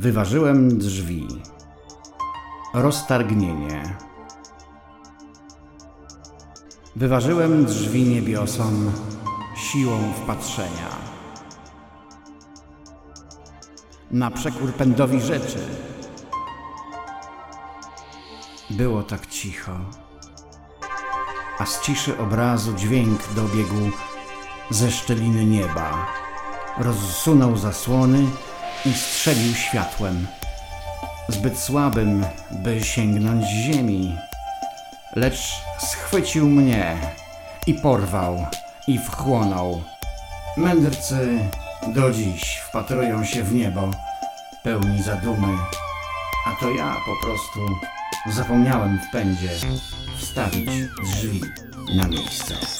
Wyważyłem drzwi. Roztargnienie. Wyważyłem drzwi niebiosom siłą wpatrzenia. Na przekór pędowi rzeczy. Było tak cicho, a z ciszy obrazu dźwięk dobiegł ze szczeliny nieba. Rozsunął zasłony i strzelił światłem, zbyt słabym, by sięgnąć ziemi. Lecz schwycił mnie i porwał i wchłonął. Mędrcy do dziś wpatrują się w niebo, pełni zadumy, a to ja po prostu zapomniałem w pędzie wstawić drzwi na miejsce.